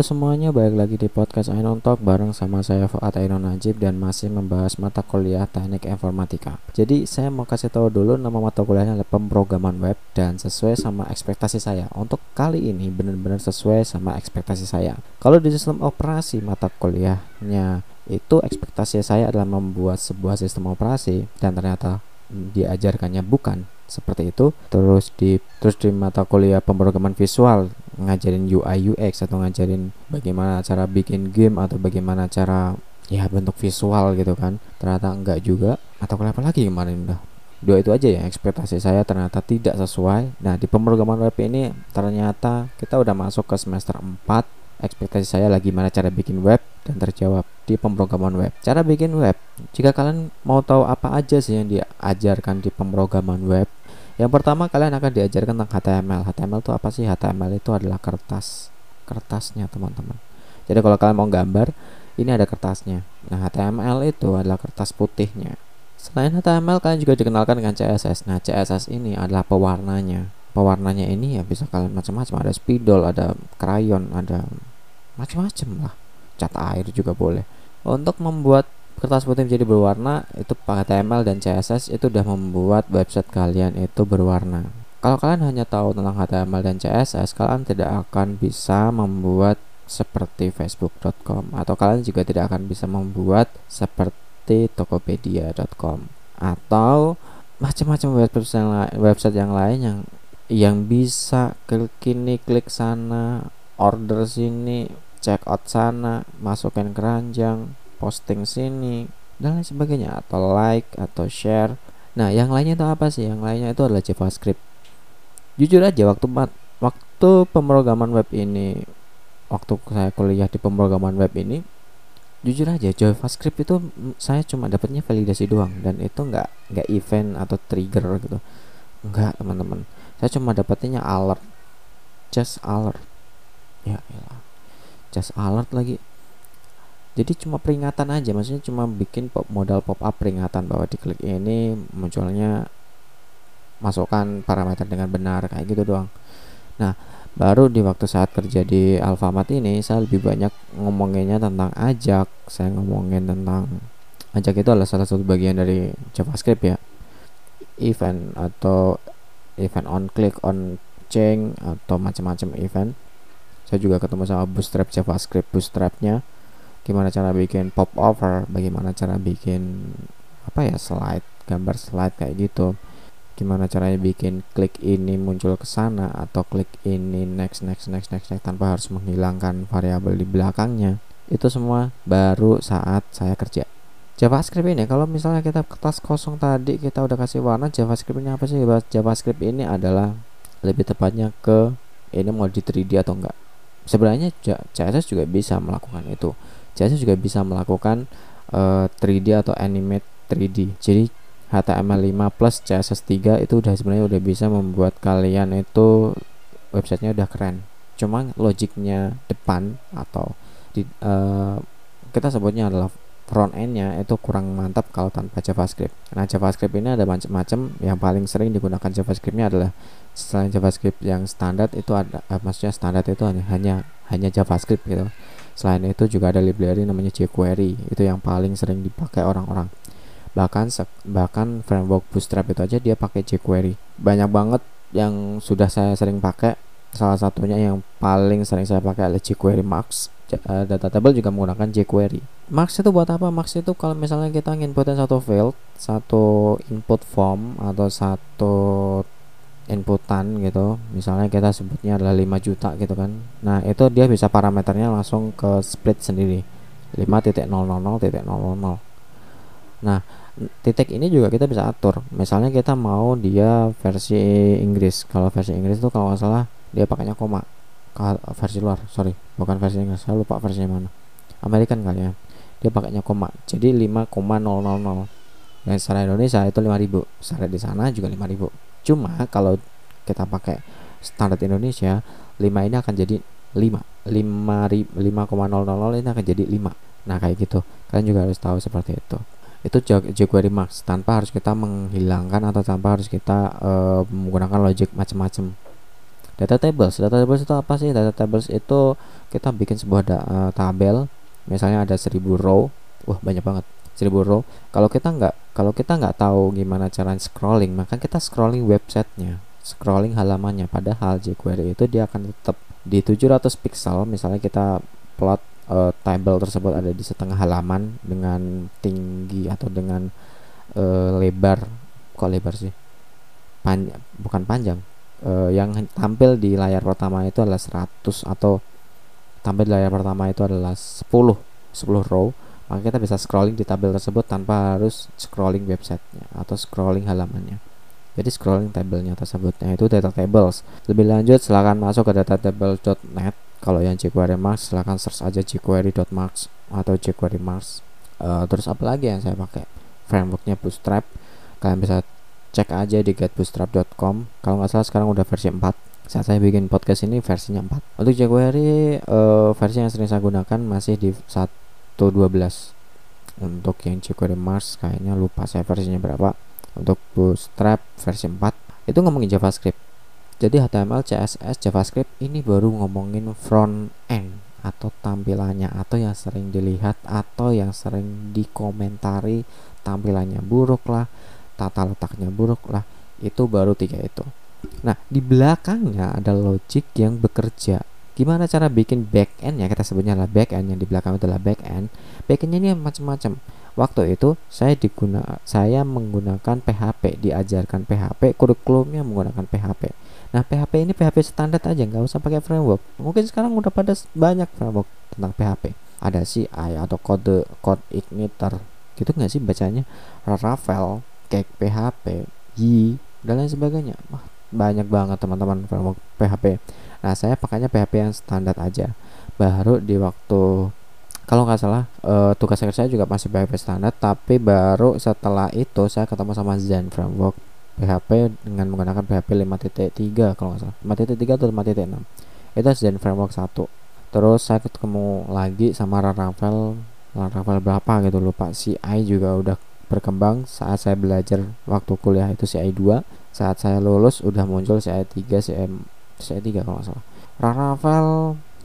Halo semuanya, balik lagi di podcast Ainon Talk bareng sama saya Fuad Ainon Najib dan masih membahas mata kuliah Teknik Informatika. Jadi saya mau kasih tahu dulu nama mata kuliahnya adalah pemrograman web dan sesuai sama ekspektasi saya. Untuk kali ini benar-benar sesuai sama ekspektasi saya. Kalau di sistem operasi mata kuliahnya itu ekspektasi saya adalah membuat sebuah sistem operasi dan ternyata diajarkannya bukan seperti itu. Terus di terus di mata kuliah pemrograman visual ngajarin UI UX atau ngajarin bagaimana cara bikin game atau bagaimana cara ya bentuk visual gitu kan. Ternyata enggak juga. Atau apa lagi kemarin udah? Dua itu aja ya ekspektasi saya ternyata tidak sesuai. Nah di pemrograman web ini ternyata kita udah masuk ke semester 4 ekspektasi saya lagi mana cara bikin web dan terjawab di pemrograman web. Cara bikin web. Jika kalian mau tahu apa aja sih yang diajarkan di pemrograman web, yang pertama kalian akan diajarkan tentang HTML. HTML itu apa sih? HTML itu adalah kertas. Kertasnya, teman-teman. Jadi kalau kalian mau gambar, ini ada kertasnya. Nah, HTML itu adalah kertas putihnya. Selain HTML, kalian juga dikenalkan dengan CSS. Nah, CSS ini adalah pewarnanya. Pewarnanya ini ya bisa kalian macam-macam. Ada spidol, ada crayon, ada macam-macam lah. Cat air juga boleh. Untuk membuat kertas putih menjadi berwarna itu HTML dan CSS itu sudah membuat website kalian itu berwarna. Kalau kalian hanya tahu tentang HTML dan CSS, kalian tidak akan bisa membuat seperti facebook.com atau kalian juga tidak akan bisa membuat seperti tokopedia.com atau macam-macam website yang lain, yang yang bisa klik ini klik sana order sini check out sana masukin keranjang posting sini dan lain sebagainya atau like atau share. Nah yang lainnya itu apa sih? Yang lainnya itu adalah JavaScript. Jujur aja waktu waktu pemrograman web ini waktu saya kuliah di pemrograman web ini jujur aja JavaScript itu saya cuma dapatnya validasi doang dan itu nggak nggak event atau trigger gitu. Nggak teman-teman. Saya cuma dapatnya alert. Just alert. Ya elah. Just alert lagi jadi cuma peringatan aja maksudnya cuma bikin pop modal pop up peringatan bahwa diklik ini munculnya masukkan parameter dengan benar kayak gitu doang. Nah baru di waktu saat kerja di Alfamart ini saya lebih banyak ngomonginnya tentang ajak. Saya ngomongin tentang ajak itu adalah salah satu bagian dari JavaScript ya. Event atau event on click on change atau macam-macam event. Saya juga ketemu sama bootstrap JavaScript bootstrapnya gimana cara bikin pop over bagaimana cara bikin apa ya slide gambar slide kayak gitu. Gimana caranya bikin klik ini muncul ke sana atau klik ini next next next next next tanpa harus menghilangkan variabel di belakangnya. Itu semua baru saat saya kerja. JavaScript ini kalau misalnya kita kertas kosong tadi kita udah kasih warna JavaScript ini apa sih? JavaScript ini adalah lebih tepatnya ke ini mau di 3D atau enggak. Sebenarnya CSS juga bisa melakukan itu CSS juga bisa melakukan uh, eh, 3D atau animate 3D. Jadi HTML5 plus CSS 3 itu udah sebenarnya udah bisa membuat kalian itu websitenya udah keren. Cuma logiknya depan atau di, uh, kita sebutnya adalah front endnya itu kurang mantap kalau tanpa JavaScript. Nah JavaScript ini ada macam-macam. Yang paling sering digunakan JavaScriptnya adalah selain JavaScript yang standar itu ada, uh, maksudnya standar itu hanya hanya hanya JavaScript gitu. Selain itu juga ada library namanya jQuery, itu yang paling sering dipakai orang-orang. Bahkan bahkan framework Bootstrap itu aja dia pakai jQuery. Banyak banget yang sudah saya sering pakai. Salah satunya yang paling sering saya pakai adalah jQuery Max. Uh, data table juga menggunakan jQuery. Max itu buat apa? Max itu kalau misalnya kita inputin satu field, satu input form atau satu inputan gitu. Misalnya kita sebutnya adalah 5 juta gitu kan. Nah itu dia bisa parameternya langsung ke split sendiri. 5.000.000 nah titik ini juga kita bisa atur. Misalnya kita mau dia versi Inggris. Kalau versi Inggris itu kalau nggak salah dia pakainya koma. Versi luar sorry. Bukan versi Inggris saya lupa versinya mana. American kali ya. Dia pakainya koma. Jadi 5,000 dan secara Indonesia itu 5000 secara di sana juga 5000 cuma kalau kita pakai standar Indonesia 5 ini akan jadi 5 5 5,000 ini akan jadi 5 nah kayak gitu. Kalian juga harus tahu seperti itu. Itu jQuery Max tanpa harus kita menghilangkan atau tanpa harus kita uh, menggunakan logic macam-macam data tables. Data tables itu apa sih? Data tables itu kita bikin sebuah da, uh, tabel. Misalnya ada 1000 row. Wah banyak banget. 1000 row. Kalau kita nggak kalau kita nggak tahu gimana cara scrolling maka kita scrolling websitenya scrolling halamannya. Padahal jQuery itu dia akan tetap di 700 pixel. Misalnya kita plot uh, table tersebut ada di setengah halaman dengan tinggi atau dengan uh, lebar. Kok lebar sih? Panjang bukan panjang. Uh, yang tampil di layar pertama itu adalah 100 atau tampil di layar pertama itu adalah 10 10 row maka kita bisa scrolling di tabel tersebut tanpa harus scrolling websitenya atau scrolling halamannya. Jadi scrolling tabelnya tersebut. Nah itu data tables. Lebih lanjut silahkan masuk ke datatable.net kalau yang jQuery Mars silahkan search aja jQuery.mars atau jQuery Mars uh, terus apa lagi yang saya pakai? Frameworknya Bootstrap. Kalian bisa cek aja di getbootstrap.com kalau nggak salah sekarang udah versi 4 saat saya bikin podcast ini versinya 4 untuk jQuery uh, versi yang sering saya gunakan masih di 1.12 untuk yang jQuery Mars kayaknya lupa saya versinya berapa. Untuk bootstrap versi 4 itu ngomongin JavaScript. Jadi HTML, CSS, JavaScript ini baru ngomongin front end atau tampilannya atau yang sering dilihat atau yang sering dikomentari tampilannya buruk lah tata letaknya buruk lah itu baru tiga itu. Nah di belakangnya ada logic yang bekerja gimana cara bikin back end ya? Kita sebutnya adalah back end yang di belakang itu adalah back end. Back endnya ini macam-macam. Waktu itu saya diguna saya menggunakan PHP diajarkan PHP kurikulumnya menggunakan PHP nah PHP ini PHP standar aja nggak usah pakai framework. Mungkin sekarang udah pada banyak framework tentang PHP ada CI atau kode code igniter gitu nggak sih bacanya? Ravel cake PHP, Y dan lain sebagainya. Banyak banget teman-teman framework PHP. Nah, saya pakainya PHP yang standar aja. Baru di waktu kalau nggak salah uh, tugas akhir saya juga masih PHP standar, tapi baru setelah itu saya ketemu sama Zen framework PHP dengan menggunakan PHP 5.3 kalau nggak salah. 5.3 atau 5.6 itu Zen framework 1 terus saya ketemu lagi sama Laravel Laravel berapa gitu lupa. CI juga udah berkembang saat saya belajar waktu kuliah itu CI 2 saat saya lulus udah muncul CI 3 CI, CI 3 kalau nggak salah. Raravel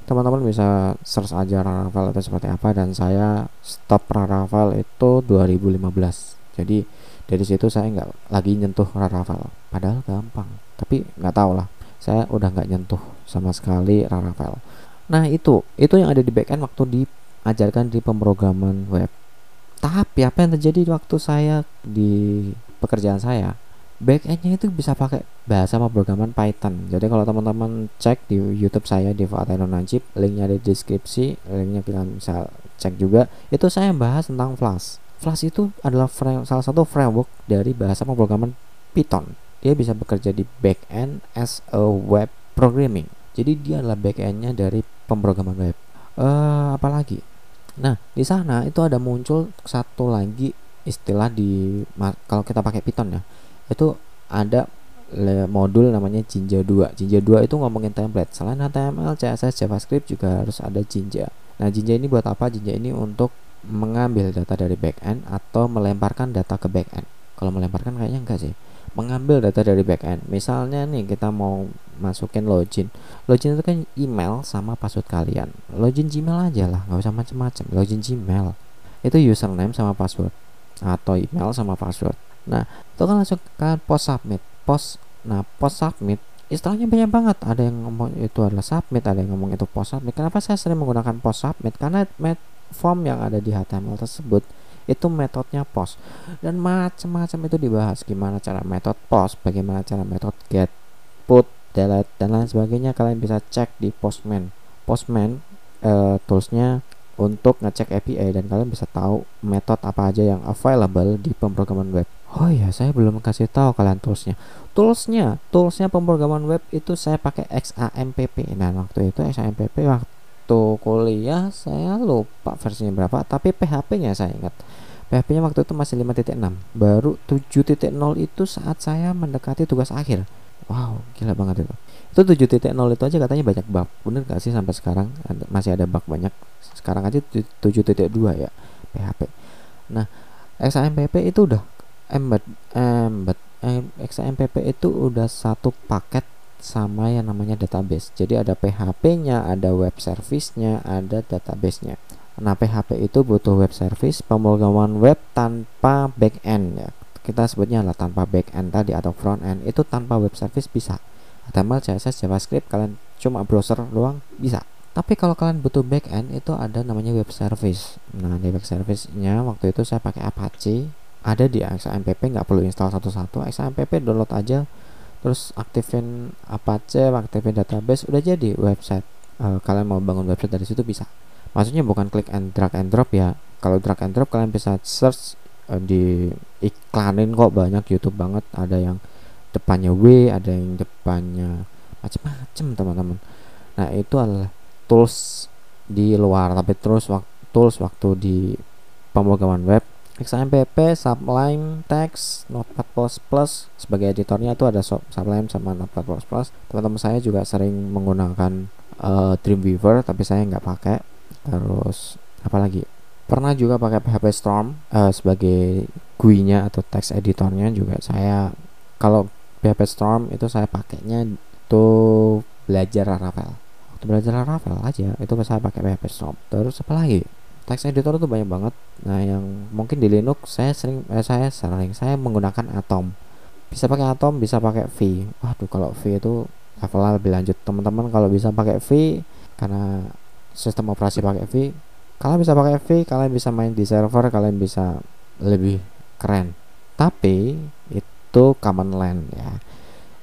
teman-teman bisa search aja Raravel itu seperti apa dan saya stop Raravel itu 2015 jadi dari situ saya nggak lagi nyentuh Raravel. Padahal gampang tapi nggak tahu lah. Saya udah nggak nyentuh sama sekali Raravel. Nah itu itu yang ada di backend waktu diajarkan di pemrograman web. Tapi apa yang terjadi waktu saya di pekerjaan saya backendnya itu bisa pakai bahasa pemrograman Python. Jadi kalau teman-teman cek di YouTube saya di Fatainon Najib linknya di deskripsi linknya kita bisa cek juga. Itu saya bahas tentang Flash. Flash itu adalah frame, salah satu framework dari bahasa pemrograman Python. Dia bisa bekerja di backend as a web programming. Jadi dia adalah backendnya dari pemrograman web. Uh, apalagi Nah, di sana itu ada muncul satu lagi istilah di kalau kita pakai Python ya. Itu ada modul namanya Jinja 2. Jinja 2 itu ngomongin template. Selain HTML, CSS, JavaScript juga harus ada Jinja. Nah, Jinja ini buat apa? Jinja ini untuk mengambil data dari backend atau melemparkan data ke backend. Kalau melemparkan kayaknya enggak sih mengambil data dari backend. Misalnya nih kita mau masukin login. Login itu kan email sama password kalian. Login Gmail aja lah, nggak usah macam-macam. Login Gmail itu username sama password atau email sama password. Nah itu kan langsung kan post submit. Post, nah post submit istilahnya banyak banget. Ada yang ngomong itu adalah submit, ada yang ngomong itu post submit. Kenapa saya sering menggunakan post submit? Karena form yang ada di HTML tersebut itu metodenya post dan macam-macam itu dibahas gimana cara metode post bagaimana cara metode get put delete dan lain sebagainya kalian bisa cek di postman postman uh, toolsnya untuk ngecek API dan kalian bisa tahu metode apa aja yang available di pemrograman web. Oh iya, saya belum kasih tahu kalian toolsnya. Toolsnya, toolsnya pemrograman web itu saya pakai XAMPP. Nah waktu itu XAMPP waktu kuliah saya lupa versinya berapa tapi PHP-nya saya ingat. PHP-nya waktu itu masih 5.6 baru 7.0 itu saat saya mendekati tugas akhir. Wow gila banget itu. Itu 7.0 itu aja katanya banyak bug. Bener gak sih sampai sekarang? Masih ada bug banyak. Sekarang aja 7.2 ya PHP nah XAMPP itu udah embed embed XAMPP itu udah satu paket sama yang namanya database. Jadi ada PHP-nya, ada web service-nya, ada database-nya. Nah, PHP itu butuh web service, pemrograman web tanpa back-end ya. Kita sebutnya lah tanpa back-end tadi atau front-end. Itu tanpa web service bisa. HTML, CSS, JavaScript kalian cuma browser doang bisa. Tapi kalau kalian butuh back-end itu ada namanya web service. Nah, di web service-nya waktu itu saya pakai Apache. Ada di XAMPP nggak perlu install satu-satu. XAMPP download aja terus aktifin Apache, aktifin database udah jadi website. Uh, kalian mau bangun website dari situ bisa. Maksudnya bukan klik and drag and drop ya. Kalau drag and drop kalian bisa search uh, di iklanin kok banyak YouTube banget. Ada yang depannya W ada yang depannya macam-macam teman-teman. Nah itu adalah tools di luar tapi terus waktu tools waktu di pemrograman web XAMPP, Sublime, Text, Notepad++, sebagai editornya itu ada Sublime sama Notepad++. Teman-teman saya juga sering menggunakan uh, Dreamweaver, tapi saya nggak pakai. Terus apalagi pernah juga pakai PHP Storm uh, sebagai GUI-nya atau text editornya juga saya kalau PHP Storm itu saya pakainya itu belajar Laravel. Waktu belajar Laravel aja itu saya pakai PHP Storm. Terus apa lagi text editor itu banyak banget. Nah yang mungkin di Linux saya sering eh, saya sering saya menggunakan Atom. Bisa pakai Atom bisa pakai V. Waduh kalau V itu levelnya lebih lanjut. Teman-teman kalau bisa pakai V karena sistem operasi pakai V kalian bisa pakai V kalian bisa main di server kalian bisa lebih keren. Tapi itu common land ya.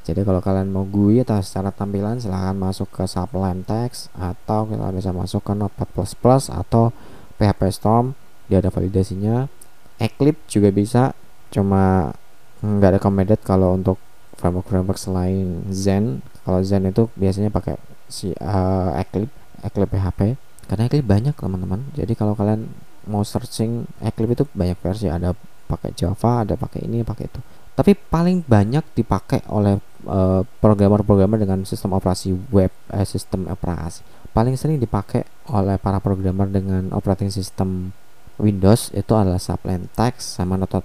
Jadi kalau kalian mau GUI atau secara tampilan silahkan masuk ke Sublime Text atau kalian bisa masuk ke Notepad++ atau PHP Storm dia ada validasinya. Eclipse juga bisa cuma nggak recommended kalau untuk framework-framework selain Zen. Kalau Zen itu biasanya pakai si uh, Eclipse Eclipse PHP karena Eclipse banyak teman-teman. Jadi kalau kalian mau searching Eclipse itu banyak versi. Ada pakai Java ada pakai ini pakai itu. Tapi paling banyak dipakai oleh uh, programmer-programmer dengan sistem operasi web eh, sistem operasi. Paling sering dipakai oleh para programmer dengan operating system Windows itu adalah Sublime Text sama Notepad++.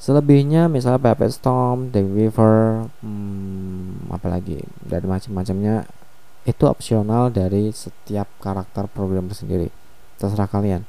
Selebihnya misalnya PHP Storm, Dreamweaver, hmm, apalagi dan macam-macamnya itu opsional dari setiap karakter program sendiri terserah kalian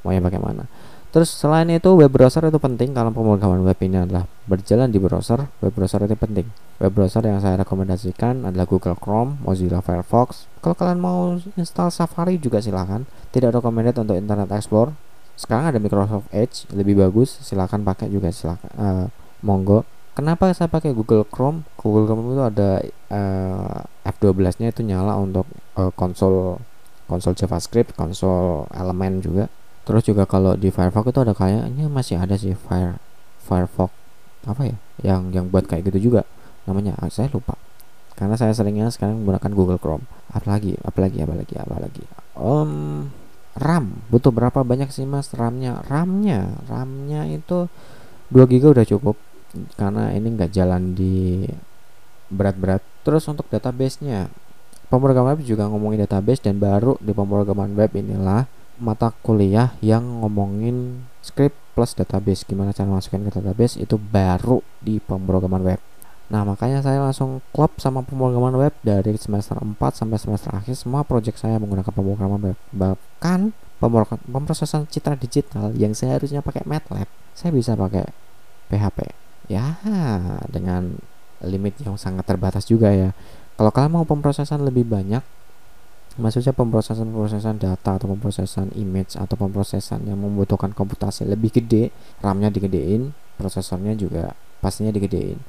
mau yang bagaimana terus selain itu web browser itu penting kalau pemrograman web ini adalah berjalan di browser web browser itu penting. Web browser yang saya rekomendasikan adalah Google Chrome Mozilla Firefox. Kalau kalian mau install Safari juga silahkan tidak recommended untuk Internet Explorer. Sekarang ada Microsoft Edge lebih bagus. Silahkan pakai juga silahkan uh, monggo. Kenapa saya pakai Google Chrome? Google Chrome itu ada uh, F12-nya itu nyala untuk uh, konsol konsol JavaScript, konsol elemen juga. Terus juga kalau di Firefox itu ada kayaknya masih ada sih Fire Firefox apa ya? Yang yang buat kayak gitu juga. Namanya ah, saya lupa. Karena saya seringnya sekarang menggunakan Google Chrome. Apalagi, apalagi, apalagi, apalagi. Um, RAM butuh berapa banyak sih mas RAM-nya? RAM-nya, RAM-nya itu 2 GB udah cukup karena ini nggak jalan di berat-berat terus untuk database-nya pemrograman web juga ngomongin database dan baru di pemrograman web inilah mata kuliah yang ngomongin script plus database. Gimana cara masukin ke database? Itu baru di pemrograman web. Nah makanya saya langsung klop sama pemrograman web dari semester 4 sampai semester akhir. Semua project saya menggunakan pemrograman web. Bahkan pemrosesan citra digital yang seharusnya pakai MATLAB saya bisa pakai PHP ya dengan limit yang sangat terbatas juga ya. Kalau kalian mau pemrosesan lebih banyak maksudnya pemrosesan pemrosesan data atau pemrosesan image atau pemrosesan yang membutuhkan komputasi lebih gede RAM-nya digedein prosesornya juga pastinya digedein.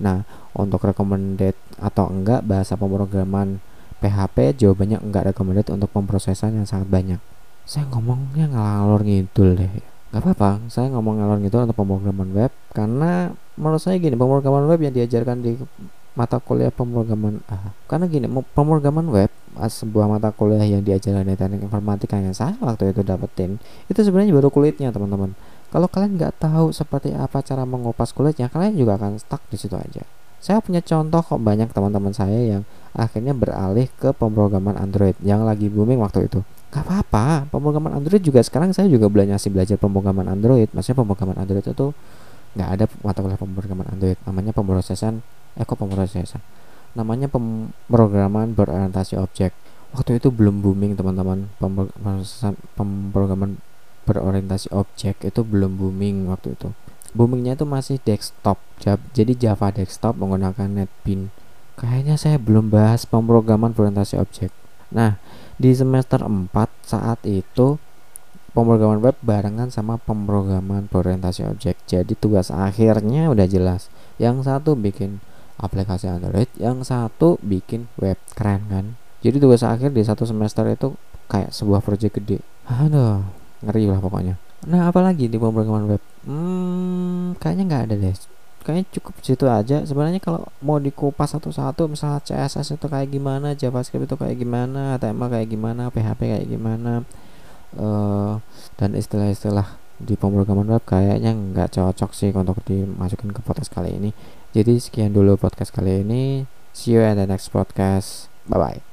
Nah untuk recommended atau enggak bahasa pemrograman PHP jawabannya enggak recommended untuk pemrosesan yang sangat banyak. Saya ngomongnya ngalor ngidul deh. Nggak apa-apa saya ngomong ngalor ngidul untuk pemrograman web karena menurut saya gini pemrograman web yang diajarkan di mata kuliah pemrograman ah, karena gini pemrograman web sebuah mata kuliah yang diajarkan di teknik informatika yang saya waktu itu dapetin itu sebenarnya baru kulitnya teman-teman. Kalau kalian nggak tahu seperti apa cara mengupas kulitnya kalian juga akan stuck di situ aja. Saya punya contoh kok banyak teman-teman saya yang akhirnya beralih ke pemrograman Android yang lagi booming waktu itu. Gak apa-apa, pemrograman Android juga sekarang saya juga belajar belajar pemrograman Android. Maksudnya pemrograman Android itu nggak ada mata kuliah pemrograman Android namanya pemrosesan eh kok pemrosesan namanya pemrograman berorientasi objek. Waktu itu belum booming teman-teman. Pemrograman berorientasi objek itu belum booming waktu itu. Boomingnya itu masih desktop. Jadi Java desktop menggunakan NetBeans kayaknya saya belum bahas pemrograman berorientasi objek. Nah di semester 4 saat itu pemrograman web barengan sama pemrograman berorientasi objek. Jadi tugas akhirnya udah jelas. Yang satu bikin aplikasi Android yang satu bikin web. Keren kan? Jadi tugas akhir di satu semester itu kayak sebuah proyek gede. Aduh ngeri lah pokoknya. Nah apalagi di pemrograman web? Hmm kayaknya nggak ada deh. Kayaknya cukup situ aja. Sebenarnya kalau mau dikupas satu-satu misalnya CSS itu kayak gimana JavaScript itu kayak gimana HTML kayak gimana PHP kayak gimana uh, dan istilah-istilah di pemrograman web kayaknya nggak cocok sih untuk dimasukin ke podcast kali ini jadi sekian dulu podcast kali ini. See you at the next podcast. Bye bye